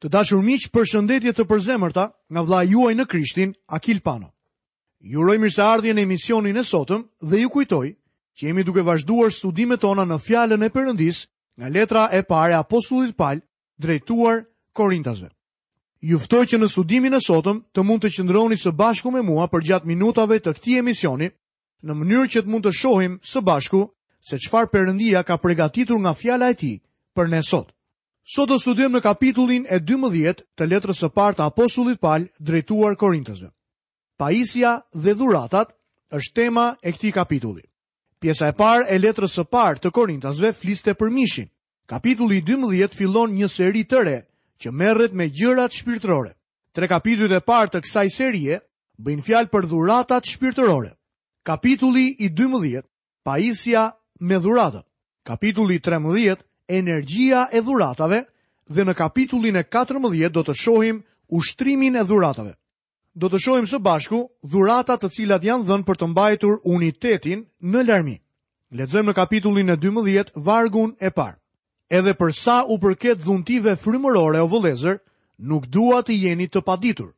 Të dashur miq, përshëndetje të përzemërta nga vllai juaj në Krishtin, Akil Pano. Ju uroj mirëseardhje në emisionin e sotëm dhe ju kujtoj që jemi duke vazhduar studimet tona në fjalën e Perëndisë nga letra e parë e apostullit Pal drejtuar Korintasve. Ju ftoj që në studimin e sotëm të mund të qëndroni së bashku me mua për gjatë minutave të këtij emisioni në mënyrë që të mund të shohim së bashku se çfarë Perëndia ka pregatitur nga fjala e tij për ne sot. Sot do studiojmë në kapitullin e 12 të letrës së parë të apostullit Pal drejtuar Korintasve. Pajisja dhe dhuratat është tema e këtij kapitulli. Pjesa e parë e letrës së parë të Korintasve fliste për mishin. Kapitulli i 12 fillon një seri të re që merret me gjërat shpirtërore. Tre kapitujt e parë të kësaj serie bëjnë fjalë për dhuratat shpirtërore. Kapitulli i dymbëdhjetë, Pajisja me dhuratat. Kapitulli i trembëdhjetë, Energjia e dhuratave dhe në kapitullin e katërmbëdhjetë do të shohim ushtrimin e dhuratave. Do të shohim së bashku dhuratat të cilat janë dhënë për të mbajtur unitetin në larmi. Lexojmë në kapitullin e dymbëdhjetë, vargun e parë. Edhe për sa u përket dhuntive frymërore o vëllezër, nuk dua të jeni të paditur.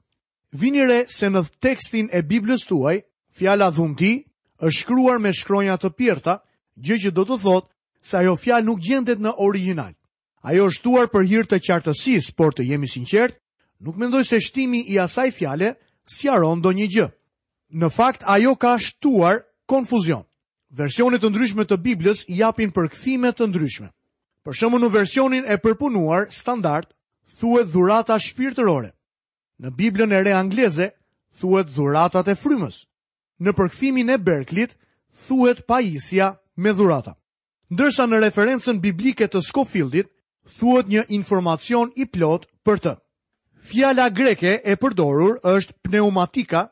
Vini re se në tekstin e Biblës tuaj, fjala dhunti është shkruar me shkronja të pjerrta, gjë që do të thotë se ajo fjalë nuk gjendet në origjinal. Ajo është shtuar për hir të qartësisë, por të jemi të sinqertë, Nuk mendoj se shtimi i asaj fjale sqaron ndonjë gjë. Në fakt ajo ka shtuar konfuzion. Versione të ndryshme të Biblës japin përkthime të ndryshme. Për shembull në versionin e përpunuar standard thuhet dhurata shpirtërore. Në Biblën e Re angleze thuhet dhuratat e frymës. Në përkthimin e Berklit thuhet pajisja me dhurata. Ndërsa në referencën biblike të Skofildit thuhet një informacion i plotë për të. Fjala greke e përdorur është pneumatika,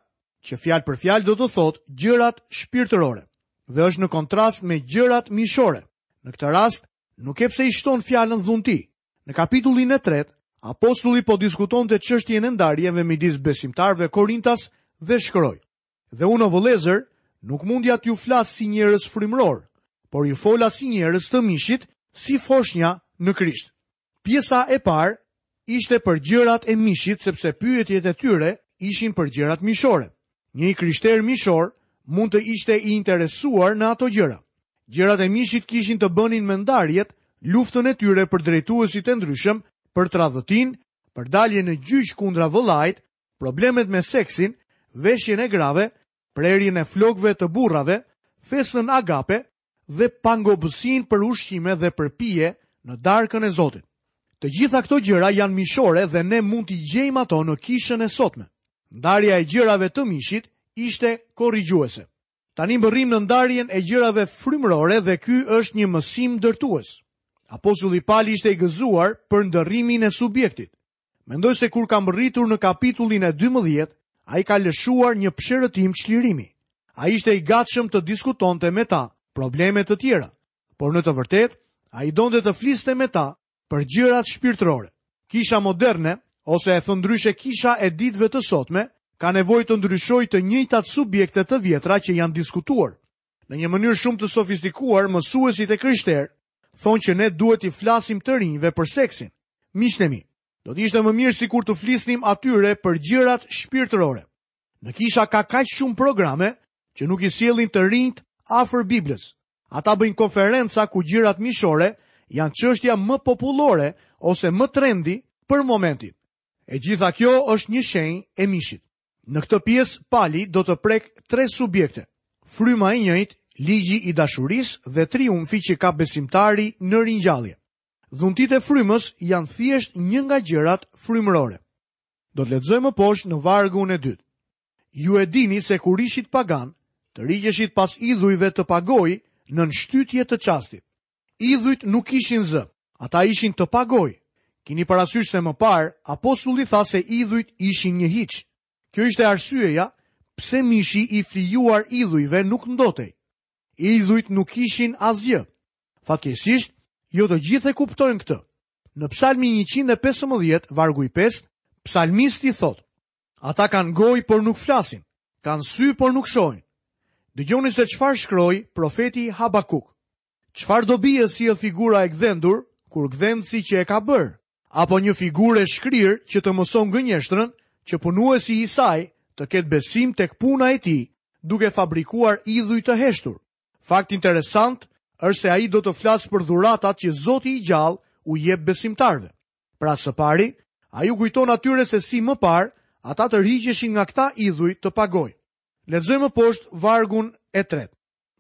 që fjalë për fjalë do të thotë gjërat shpirtërore dhe është në kontrast me gjërat mishore. Në këtë rast, nuk ke pse i shton fjalën dhunti. Në kapitullin e tretë, apostulli po diskutonte çështjen e ndarjeve midis besimtarve korintas dhe shkroi. Dhe unë o vëllezër, nuk munda t'ju flas si njerëz frymërorë, por ju fola si njerëz të mishit, si foshnja në Krisht. Pjesa e parë ishte për gjërat e mishit sepse pyetjet e tyre ishin për gjërat mishore. Një i krishterë mishor mund të ishte i interesuar në ato gjëra. Gjërat e mishit kishin të bënin me ndarjet, luftën e tyre për drejtuesit e ndryshëm, për tradhëtinë, për dalje në gjyq kundra vëllait, Problemet me seksin, veshjen e grave, prerjen e flokëve të burrave, festën agape dhe pangopësinë për ushqime dhe për pije në darkën e Zotit. Të gjitha këto gjëra janë mishore dhe ne mund t'i gjejmë ato në kishën e sotme. Ndarja e gjërave të mishit ishte korrigjuese. Tani mbërrim në ndarjen e gjërave frymërore dhe ky është një mësim ndërtues. Apostulli Pali ishte i gëzuar për ndërrimin e subjektit. Mendoj se kur ka mbërritur në kapitullin e dymbëdhjetë, ai ka lëshuar një psherëtim çlirimi. Ai ishte i gatshëm të diskutonte me ta probleme të tjera, por në të vërtetë ai donte të fliste me ta për gjërat shpirtërore. Kisha moderne, ose e thënë ndryshe kisha e ditëve të sotme, ka nevojë të ndryshojë të njëjtat subjekte të vjetra që janë diskutuar. Në një mënyrë shumë të sofistikuar, mësuesit e krishterë Thonë që ne duhet t'u flasim të rinjve për seksin. Miqtë e mi, do të ishte më mirë sikur t'u flisnim atyre për gjërat shpirtërore. Në kisha ka kaq shumë programe që nuk i sjellin të rinjtë afër Biblës. Ata bëjnë konferenca ku gjërat mishore janë çështja më popullore ose më trendi për momentin. E gjitha kjo është një shenjë e mishit. Në këtë pjesë Pali do të prekë tre subjekte, fryma e njëjtë, ligji i dashurisë dhe triumfi që ka besimtari në ringjallje. Dhuntitë e frymës janë thjesht një nga gjërat frymërore. Do të lexojmë më poshtë në vargun e dytë. Ju e dini se kur ishit paganë, tërhiqeshit pas idhujve të pagojë nën shtytje të çastit. Idhujt nuk kishin zë. Ata ishin të pagojë. Kini parasysh se më parë, apostulli tha se idhujt ishin një hiç. Kjo ishte arsyeja pse mishi i flijuar idhujve nuk ndotej. Idhujt nuk ishin asgjë. Fatkeqësisht, jo të gjithë e kuptojnë këtë. Në Psalmin njëqind e pesëmbëdhjetë, vargu i pestë, psalmisti thotë, Ata kanë gojë por nuk flasin, kanë sy por nuk shohin. Dëgjoni se çfarë shkroi profeti Habakuk. Çfarë dobie sjell figura e gdhendur, kur gdhendësi që e ka bërë, apo një figurë e shkrirë që të mëson gënjeshtrën që punuesi i saj të ketë besim tek puna e tij, duke fabrikuar idhuj të heshtur. Fakt interesant është se ai do të flasë për dhuratat që Zoti i gjallë u jep besimtarëve. Pra së pari, ai u kujton atyre se si më parë ata tërhiqeshin nga këta idhuj të pagojë. Lexojmë më poshtë vargun e tretë.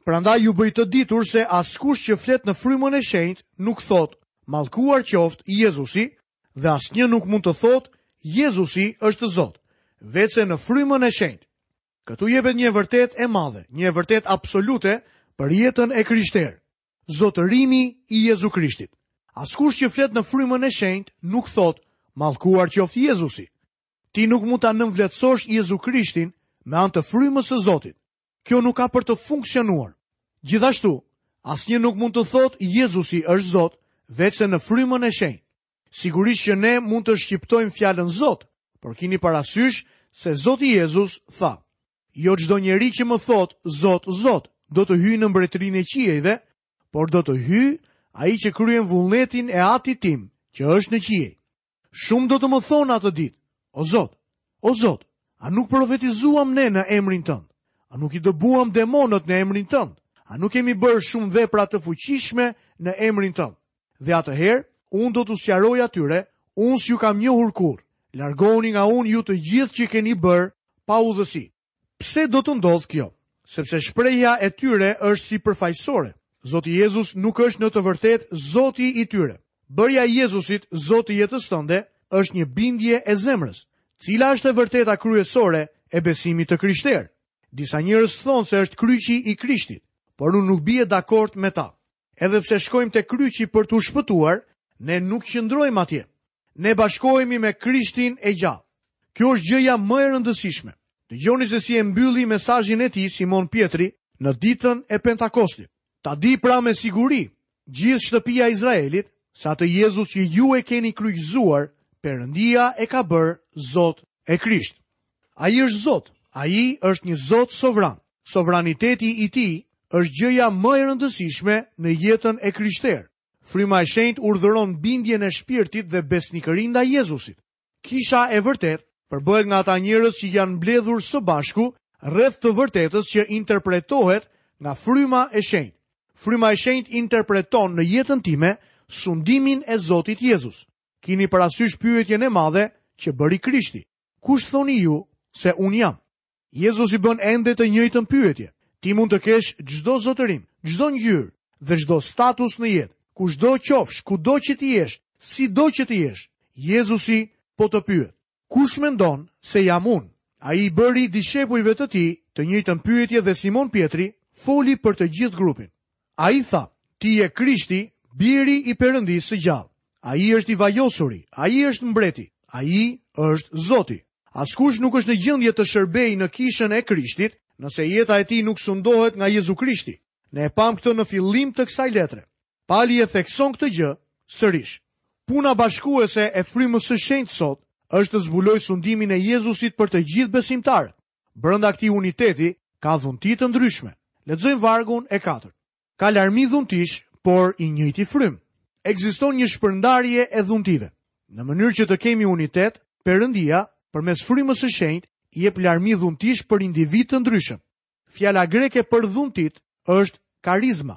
Prandaj ju bëj të ditur se askush që flet në frymën e shenjtë nuk thotë, Mallkuar qoftë Jezusi, dhe asnjë nuk mund të thotë, Jezusi është Zot, veçse në frymën e shenjtë. Këtu jepet një e vërtetë e madhe, një e vërtetë absolute për jetën e krishterë. Zotërimi i Jezu Krishtit. Askush që flet në frymën e shenjtë nuk thotë, mallkuar qoftë Jezusi. Ti nuk mund ta nënvleftësosh Jezu Krishtin me anë të frymës së Zotit. Kjo nuk ka për të funksionuar. Gjithashtu, asnjë nuk mund të thotë Jezusi është Zot, veçse në frymën e shenjtë. Sigurisht që ne mund të shqiptojmë fjalën Zot, por kini parasysh se Zoti Jezus tha, Jo çdo njeri që më thotë, Zot, Zot, do të hyjë në mbretërinë e qiejve, por do të hyjë ai që kryen vullnetin e Atit tim, që është në qiej. Shumë do të më thonë atë ditë, O Zot, o Zot, a nuk profetizuam ne në emrin tënd? A nuk i dëbuam demonët në emrin tënd? A nuk kemi bërë shumë vepra të fuqishme në emrin tënd? Dhe atëherë, unë do t'u sqaroj atyre, Unë s'ju kam njohur kurrë. Largohuni nga unë ju të gjithë që keni bërë paudhësi. Pse do të ndodhë kjo? Sepse shprehja e tyre është sipërfaqësore. Zoti Jezus nuk është në të vërtetë Zoti i tyre. Bërja e Jezusit Zot të jetës tënde është një bindje e zemrës. Cila është e vërteta kryesore e besimit të krishterë? Disa njerëz thonë se është kryqi i Krishtit, por unë nuk bie dakord me ta. Edhe pse shkojmë te kryqi për t'u shpëtuar, ne nuk qëndrojmë atje. Ne bashkohemi me Krishtin e gjallë. Kjo është gjëja më e rëndësishme. Dëgjoni se si e mbylli mesazhin e tij Simon Pjetri në ditën e Pentakostit. Ta dijë pra me siguri, gjithë shtëpia e Izraelit, se atë Jezus që ju e keni kryqëzuar, Perëndia e ka bërë Zot e Krisht. Ai është Zot. Ai është një Zot sovran. Sovraniteti i Tij është gjëja më e rëndësishme në jetën e krishterë. Fryma e Shenjtë urdhëron bindjen e shpirtit dhe besnikërinë ndaj Jezusit. Kisha e vërtetë përbëhet nga ata njerëz që janë mbledhur së bashku rreth të vërtetës që interpretohet nga Fryma e Shenjtë. Fryma e Shenjtë interpreton në jetën time sundimin e Zotit Jezus. Kini parasysh pyetjen e madhe që bëri Krishti. Kush thoni ju se unë jam? Jezusi bën ende të njëjtën pyetje. Ti mund të kesh çdo zotërim, çdo ngjyrë dhe çdo status në jetë, kushdo qofsh, kudo që ti jesh, sido që të jesh, Jezusi po të pyet. Kush mendon se jam unë? Ai i bëri dishepujve të tij të njëjtën pyetje dhe Simon Pjetri foli për të gjithë grupin. Ai tha, Ti je Krishti, Biri i Perëndisë së gjallë. Ai është i vajosuri, ai është mbreti, ai është Zoti. Askush nuk është në gjendje të shërbejë në kishën e Krishtit, nëse jeta e tij nuk sundohet nga Jezu Krishti. Ne e pamë këtë në fillim të kësaj letre. Pali e thekson këtë gjë sërish. Puna bashkuese e Frymës së Shenjtë sot është të zbulojë sundimin e Jezusit për të gjithë besimtarët. Brenda këtij uniteti ka dhunti të ndryshme. Lexojmë vargun e katërt. Ka larmi dhuntish, por i njëjti frymë. Ekziston një shpërndarje e dhuntive. Në mënyrë që të kemi unitet, Perëndia, përmes frymës së shenjtë, i jep larmi dhuntish për individë të ndryshëm. Fjala greke për dhuntitë është karizma.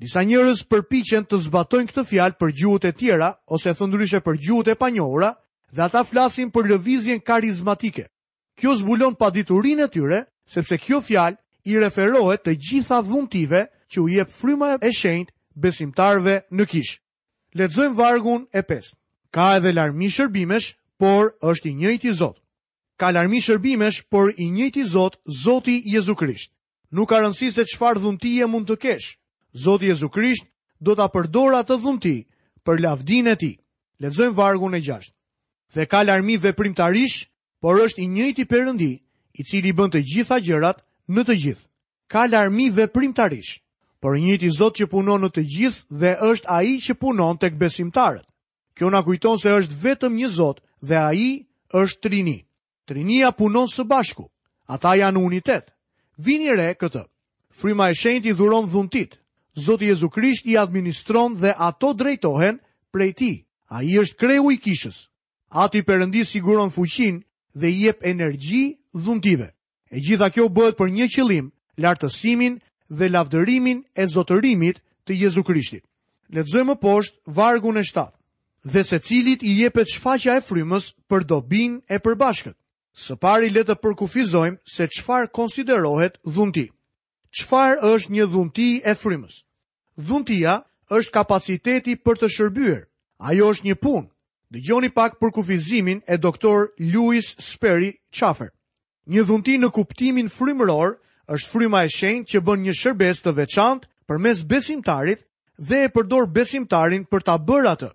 Disa njerëz përpiqen të zbatojnë këtë fjalë për gjuhët e tjera ose thënë ndryshe për gjuhët e panjohura dhe ata flasin për lëvizjen karizmatike. Kjo zbulon paditurinë e tyre, sepse kjo fjalë i referohet të gjitha dhuntive që u jep Fryma e Shenjtë besimtarëve në kishë. Lexojmë vargun e pestë. Ka edhe larmi shërbimesh, por është i njëjti Zot. Ka larmi shërbimesh, por i njëjti Zot, Zoti Jezu Krisht. Nuk ka rëndësi se çfarë dhuntie mund të kesh, Zoti Jezu Krisht do ta përdorë atë dhunti për lavdinë e tij. Lexojmë vargun e gjashtë. Dhe ka larmi veprimtarish, por është i njëjti Perëndi, i cili i bën të gjitha gjërat në të gjithë. Ka larmi veprimtarish, por i njëjti Zot që punon në të gjithë dhe është ai që punon tek besimtarët. Kjo na kujton se është vetëm një Zot dhe ai është Trini. Trinia punon së bashku. Ata janë unitet. Vini re këtë. Fryma e shenjtë i dhuron dhuntitë. Zoti Jezu Krisht i administron dhe ato drejtohen prej tij. Ai është kreu i kishës. Ati Perëndi siguron fuqinë dhe i jep energji dhuntive. E gjitha kjo bëhet për një qëllim, lartësimin dhe lavdërimin e zotërimit të Jezu Krishtit. Lexojmë më poshtë vargun e shtatë. dhe secilit i jepet shfaqja e frymës për dobinë e përbashkët. Së pari le të përkufizojmë se çfarë konsiderohet dhunti. Çfarë është një dhunti e frymës? Dhuntia është kapaciteti për të shërbyer. Ajo është një punë. Dëgjoni pak përkufizimin e doktor Lewis Sperry Chafer. Një dhunti në kuptimin frymëror është fryma e shenjtë që bën një shërbesë të veçantë përmes besimtarit dhe e përdor besimtarin për ta bërë atë.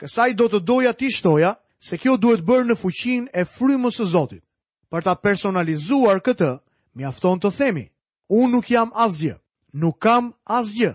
Kësaj do të doja t'i shtoja se kjo duhet bërë në fuqinë e frymës së Zotit. Për ta personalizuar këtë, mjafton të themi: Unë nuk jam asgjë, nuk kam asgjë.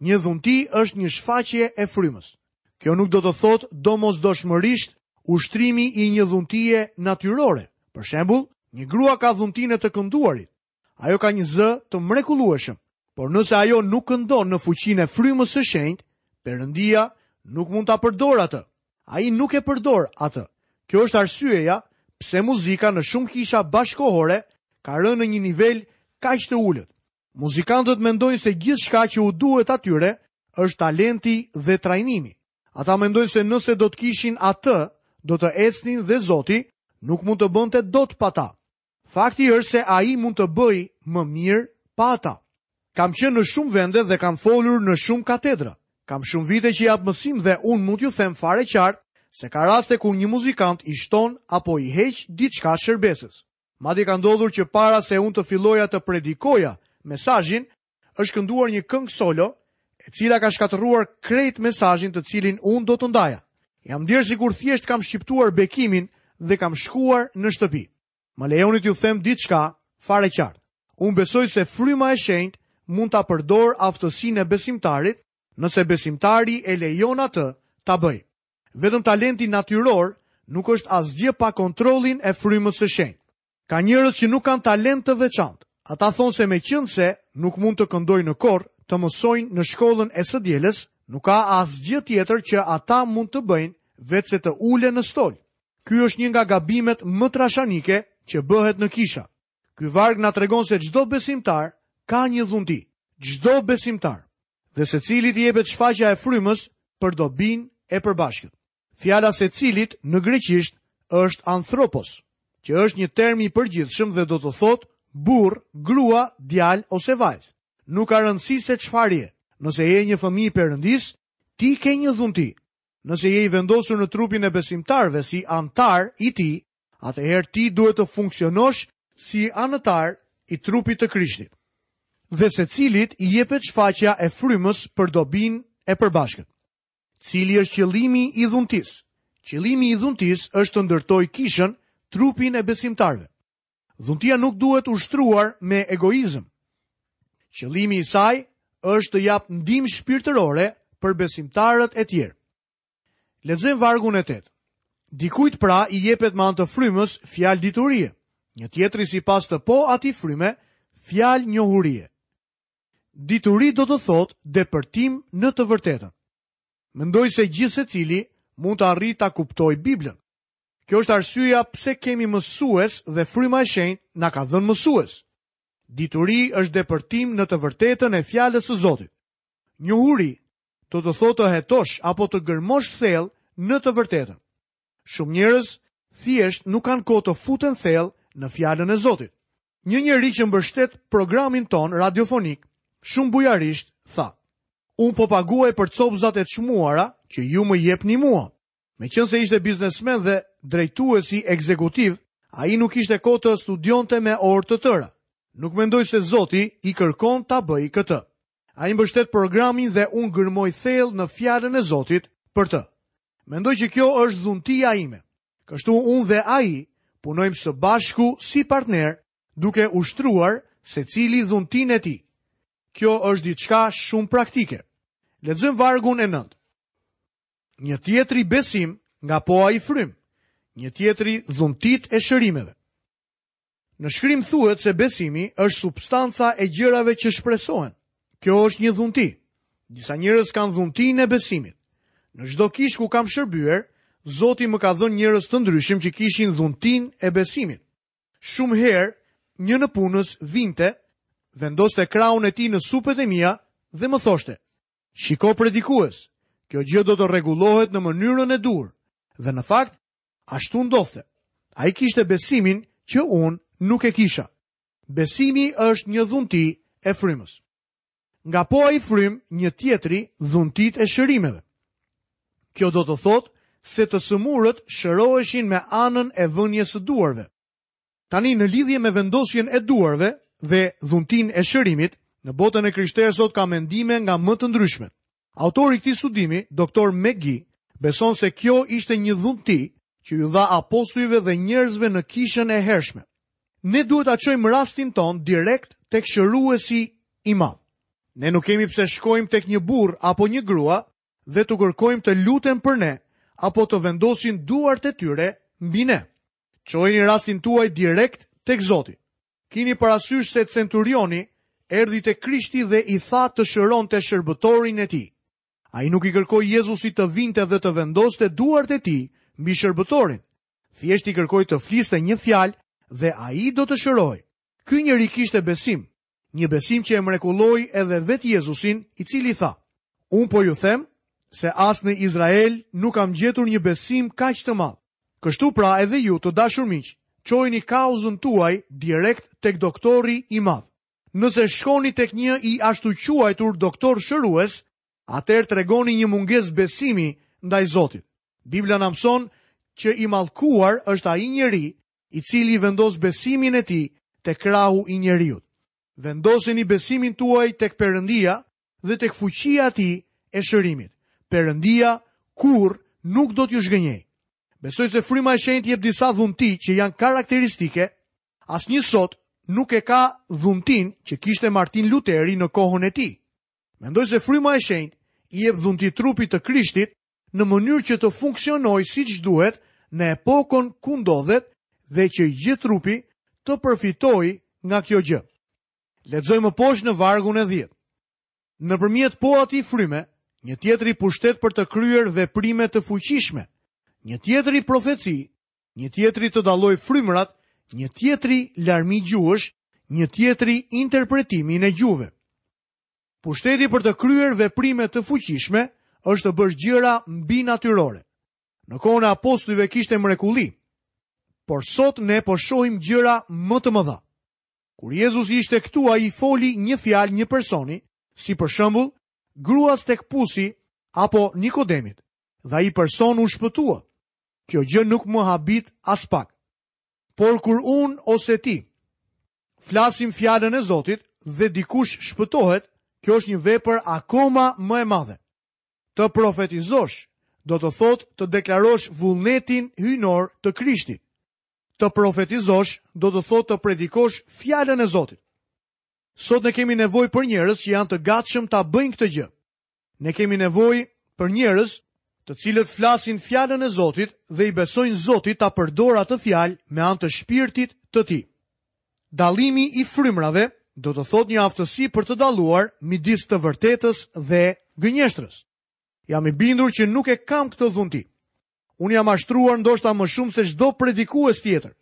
Një dhunti është një shfaqje e frymës. Kjo nuk do të thotë domosdoshmërisht ushtrimi i një dhuntie natyrore. Për shembull, një grua ka dhuntinë e të kënduarit. Ajo ka një zë të mrekullueshëm, por nëse ajo nuk këndon në fuqinë e frymës së shenjtë, Perëndia nuk mund ta përdorë atë. Ai nuk e përdor atë. Kjo është arsyeja pse muzika në shumë kisha bashkëkohore ka rënë në një nivel kaq të ulët. Muzikantët mendojnë se gjithçka që u duhet atyre është talenti dhe trajnimi. Ata mendojnë se nëse do të kishin atë, do të ecnin dhe Zoti nuk mund të bënte dot pa ta. Fakti është se ai mund të bëjë më mirë pa ata. Kam qenë në shumë vende dhe kam folur në shumë katedra. Kam shumë vite që jap mësim dhe unë mund t'ju them fare qartë se ka raste kur një muzikant i shton apo i heq diçka shërbesës. Madje ka ndodhur që para se unë të filloja të predikoja mesazhin, është kënduar një këngë solo, e cila ka shkatërruar krejt mesazhin të cilin unë do të ndaja. Jam ndier sikur thjesht kam shqiptuar bekimin dhe kam shkuar në shtëpi. Më lejoni t'ju them diçka, fare qartë. Unë besoj se fryma e shenjtë mund ta përdorë aftësinë e besimtarit, nëse besimtari e lejon atë ta bëjë. Vetëm talenti natyror nuk është asgjë pa kontrollin e Frymës së Shenjtë. Ka njerëz që nuk kanë talent të veçantë. Ata thonë se meqenëse nuk mund të këndojnë në kor, të mësojnë në shkollën e së dielës, nuk ka asgjë tjetër që ata mund të bëjnë veçse të ulen në stol. Ky është një nga gabimet më trashanike që bëhet në kisha. Ky varg na tregon se çdo besimtar ka një dhunti. Çdo besimtar dhe secilit i jepet shfaqja e frymës për dobinë e përbashkët. Fjala secilit në greqisht është anthropos, që është një term i përgjithshëm dhe do të thotë burrë, grua, djalë ose vajzë. Nuk ka rëndësi se çfarë je. Nëse je një fëmijë i Perëndisë, ti ke një dhunti. Nëse je i vendosur në trupin e besimtarëve si anëtar i tij, atëherë ti duhet të funksionosh si anëtar i trupit të Krishtit, dhe secilit i jepet shfaqja e frymës për dobinë e përbashkët. Cili është qëllimi i dhuntis? Qëllimi i dhuntisë është të ndërtojë kishën, trupin e besimtarëve. Dhuntia nuk duhet ushtruar me egoizëm. Qëllimi i saj është të japë ndihmë shpirtërore për besimtarët e tjerë. Lexojmë vargun e tetë. Dikujt pra i jepet me anë të frymës fjalë diturie, një tjetri sipas të po atij fryme fjalë njohurie. Dituri do të thotë depërtim në të vërtetën. Mendoj se gjithsecili mund të arrijë ta kuptojë Biblën. Kjo është arsyja pse kemi mësues dhe fryma e shenjtë na ka dhënë mësues. Dituri është depërtim në të vërtetën e fjalës së Zotit. Njohuri do të thotë të hetosh apo të gërmosh thellë në të vërtetën. Shumë njerëz thjesht nuk kanë kohë të futen thellë në fjalën e Zotit. Një njeri që mbështet programin tonë radiofonik shumë bujarisht tha: Unë po paguaj për copëzat e çmuara që ju më jepni mua. Meqenëse ishte biznesmen dhe drejtues ekzekutiv, ai nuk kishte kohë të studionte me orë të tëra. Nuk mendoj se Zoti i kërkon ta bëjë këtë. Ai mbështet programin dhe unë gërmoj thellë në Fjalën e Zotit për të. Mendoj që kjo është dhuntia ime. Kështu unë dhe ai punojmë së bashku si partnerë, duke ushtruar secili dhuntinë e tij. Kjo është diçka shumë praktike. Lexojmë vargun e 9. Një tjetri besim nga po ai frymë, një tjetri dhuntitë e shërimeve. Në shkrim thuhet se besimi është substanca e gjërave që shpresohen. Kjo është një dhunti. Disa njerëz kanë dhuntinë e besimit. Në çdo kishë ku kam shërbyer, Zoti më ka dhënë njerëz të ndryshëm që kishin dhuntinë e besimit. Shumë herë, një nëpunës vinte, vendoste krahun e tij në supet e mia dhe më thoshte: "Shiko predikues, kjo gjë do të rregullohet në mënyrën e duhur." Dhe në fakt, Ashtu ndodhte. Ai kishte besimin që unë nuk e kisha. Besimi është një dhunti e frymës. Nga po ai frymë një tjetri dhuntitë e shërimeve. Kjo do të thotë se të sëmurët shëroheshin me anën e vënies së duarve. Tani në lidhje me vendosjen e duarve dhe dhuntinë e shërimit, në botën e krishterë sot ka mendime nga më të ndryshmet. Autori i këtij studimi, Doktor McGee, beson se kjo ishte një dhunti që iu dha apostujve dhe njerëzve në kishën e hershme. Ne duhet ta çojmë rastin tonë direkt tek shëruesi i madh. Ne nuk kemi pse shkojmë tek një burrë apo një grua dhe t'u kërkojmë të luten për ne apo të vendosin duart e tyre mbi ne. Çojeni rastin tuaj direkt tek Zoti. Kini parasysh se centurioni erdhi te Krishti dhe i tha të shëronte shërbëtorin e tij. Ai nuk i kërkoi Jezusit të vinte dhe të vendoste duart e tij mbi shërbëtorin. Thjesht i kërkoi të fliste një fjalë dhe ai do të shërohej. Ky njeri kishte besim, Një besim që e mrekulloi edhe vetë Jezusin, i cili tha, Unë po ju them se as në Izrael nuk kam gjetur një besim kaq të madh. Kështu pra edhe ju të dashur miq, çojeni kauzën tuaj direkt tek doktori i madh. Nëse shkoni tek një i ashtuquajtur doktor shërues, atëherë tregoni një mungesë besimi ndaj Zotit. Bibla na mëson që i mallkuar është ai njeri i cili vendos besimin e tij te krahu i njeriut. Vendoseni besimin tuaj tek Perëndia dhe tek fuqia e tij e shërimit. Perëndia kurrë nuk do t'ju zhgënjej. Besoj se fryma e shenjtë jep disa dhunti që janë karakteristike. Asnjë sot nuk e ka dhuntinë që kishte Martin Luteri në kohën e tij. Mendoj se fryma e shenjtë i jep dhunti trupit të Krishtit në mënyrë që të funksionojë siç duhet në epokën ku ndodhet dhe që i gjithë trupi të përfitojë nga kjo gjë. Lexoj më poshtë në vargun e 10. Nëpërmjet po atij fryme, një tjetri pushtet për të kryer veprime të fuqishme, një tjetri profeci, një tjetri të dallojë frymrat, një tjetri larmi gjuhësh, një tjetri interpretimin e gjuhëve. Pushteti për të kryer veprime të fuqishme është të bësh gjëra mbinatyrore. Në kohën e apostujve kishte mrekulli, por sot ne po shohim gjëra më të mëdha. Kur Jezus ishte këtu, ai foli një fjalë një personi, si për shembull, gruas tek pusi apo Nikodemit, dhe ai person u shpëtua. Kjo gjë nuk më habit aspak. Por kur unë ose ti, flasim fjalën e Zotit dhe dikush shpëtohet, kjo është një vepër akoma më e madhe. Të profetizosh do të thotë të deklarosh vullnetin hyjnor të Krishtit. Të profetizosh do të thotë të predikosh fjalën e Zotit. Sot ne kemi nevojë për njerëz që janë të gatshëm ta bëjnë këtë gjë. Ne kemi nevojë për njerëz të cilët flasin fjalën e Zotit dhe i besojnë Zotit ta përdorë atë fjalë me anë të shpirtit të tij. Dallimi i frymrave do të thotë një aftësi për të dalluar midis të vërtetës dhe gënjeshtrës. Jam i bindur që nuk e kam këtë dhunti. Unë jam mashtruar ndoshta më shumë se çdo predikues tjetër.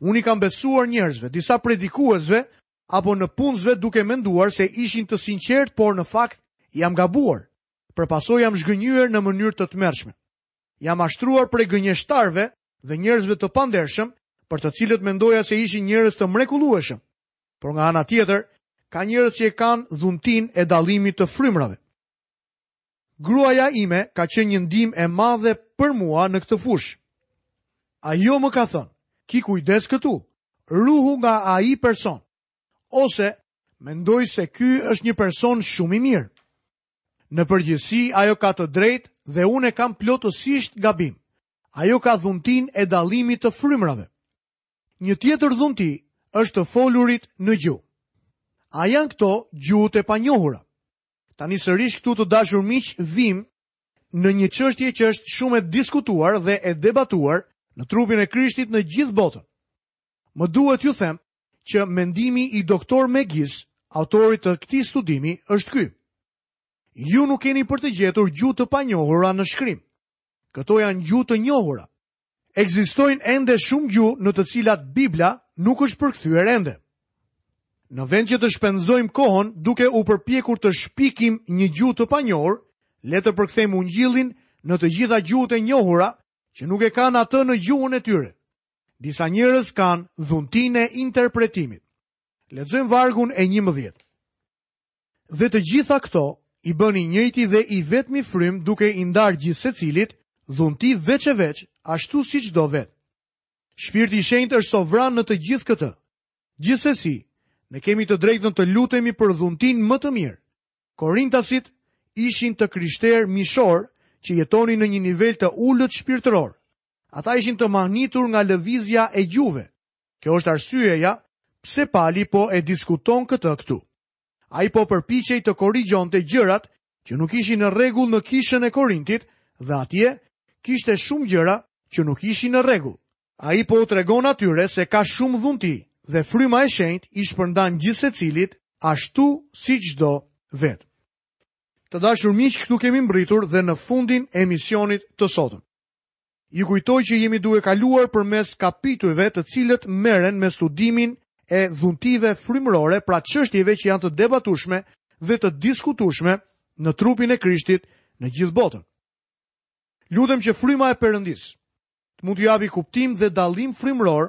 Unë i kam besuar njerëzve, disa predikuesve apo nëpunësve duke menduar se ishin të sinqertë, por në fakt jam gabuar. Për pasojë jam zhgënjyer në mënyrë të tmerrshme. Jam mashtruar prej gënjeshtarëve dhe njerëzve të pandershëm, për të cilët mendoja se ishin njerëz të mrekullueshëm. Por nga ana tjetër, ka njerëz që e kanë dhuntinë e dallimit të frymrave. Gruaja ime ka qenë një ndihmë e madhe për mua në këtë fushë. Ajo më ka thënë, ki kujdes këtu, ruhu nga ai person. Ose, mendoj se ky është një person shumë i mirë. Në përgjithësi, ajo ka të drejtë dhe unë e kam plotësisht gabim. Ajo ka dhuntinë e dallimit të frymrave. Një tjetër dhunti është të folurit në gjuhë. A janë këto gjuhët e panjohura? Tani sërish këtu të dashur miq vijmë në një çështje që është shumë e diskutuar dhe e debatuar në trupin e Krishtit në gjithë botën. Më duhet t'ju them që mendimi i doktor Megis, autorit të këtij studimi, është ky. Ju nuk keni për të gjetur gjuhë të panjohura në shkrim. Këto janë gjuhë të njohura, Ekzistojnë ende shumë gjuhë në të cilat Bibla nuk është përkthyer ende. Në vend që të shpenzojmë kohën duke u përpjekur të shpikim një gjuhë të panjohur, le të përkthejmë Ungjillin në të gjitha gjuhët e njohura që nuk e kanë atë në gjuhën e tyre. Disa njerëz kanë dhuntinë e interpretimit. Lexojmë vargun e 11. Dhe të gjitha këto i bën i njëjti dhe i vetmi frymë duke i ndarë gjithsecilit dhunti veç e veç ashtu siç do vetë. Shpirti i Shenjtë është sovran në të gjithë këtë. Gjithsesi, ne kemi të drejtën të lutemi për dhuntinë më të mirë. Korintasit ishin të krishterë mishorë që jetonin në një nivel të ulët shpirtëror. Ata ishin të mahnitur nga lëvizja e gjuhëve. Kjo është arsyeja pse Pali po e diskuton këtë këtu. Ai po përpiqej të korrigjonte gjërat që nuk ishin në rregull në kishën e Korintit dhe atje kishte shumë gjëra që nuk ishin në rregull. Ai po u tregon atyre se ka shumë dhunti dhe fryma e shenjtë i shpërndan gjithsecilit ashtu siç do vetë. Të dashur miq, këtu kemi mbërritur dhe në fundin e emisionit të sotëm. Ju kujtoj që jemi duke kaluar përmes kapitujve të cilët merren me studimin e dhuntive frymërore, pra çështjeve që janë të debatueshme dhe të diskutueshme në trupin e Krishtit në gjithë botën. Lutem që fryma e Perëndisë të mund të japë kuptim dhe dallim frymëror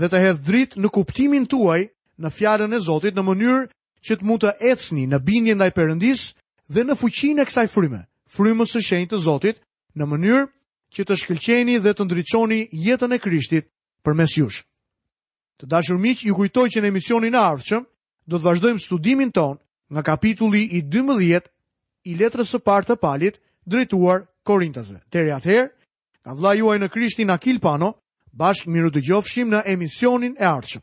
dhe të hedhë dritë në kuptimin tuaj në fjalën e Zotit në mënyrë që të mund të ecni në bindje ndaj Perëndisë dhe në fuqinë e kësaj fryme, frymës së shenjtë të Zotit, në mënyrë që të shkëlqeni dhe të ndriçoni jetën e Krishtit përmes jush. Të dashur miq, ju kujtoj që në emisionin e ardhshëm do të vazhdojmë studimin tonë nga kapitulli i 12 i letrës së parë të Palit drejtuar Korintasve. Deri atëherë, nga vëllai juaj në Krishtin Akil Pano, bashkë mirudëgjofshim në emisionin e ardhshëm.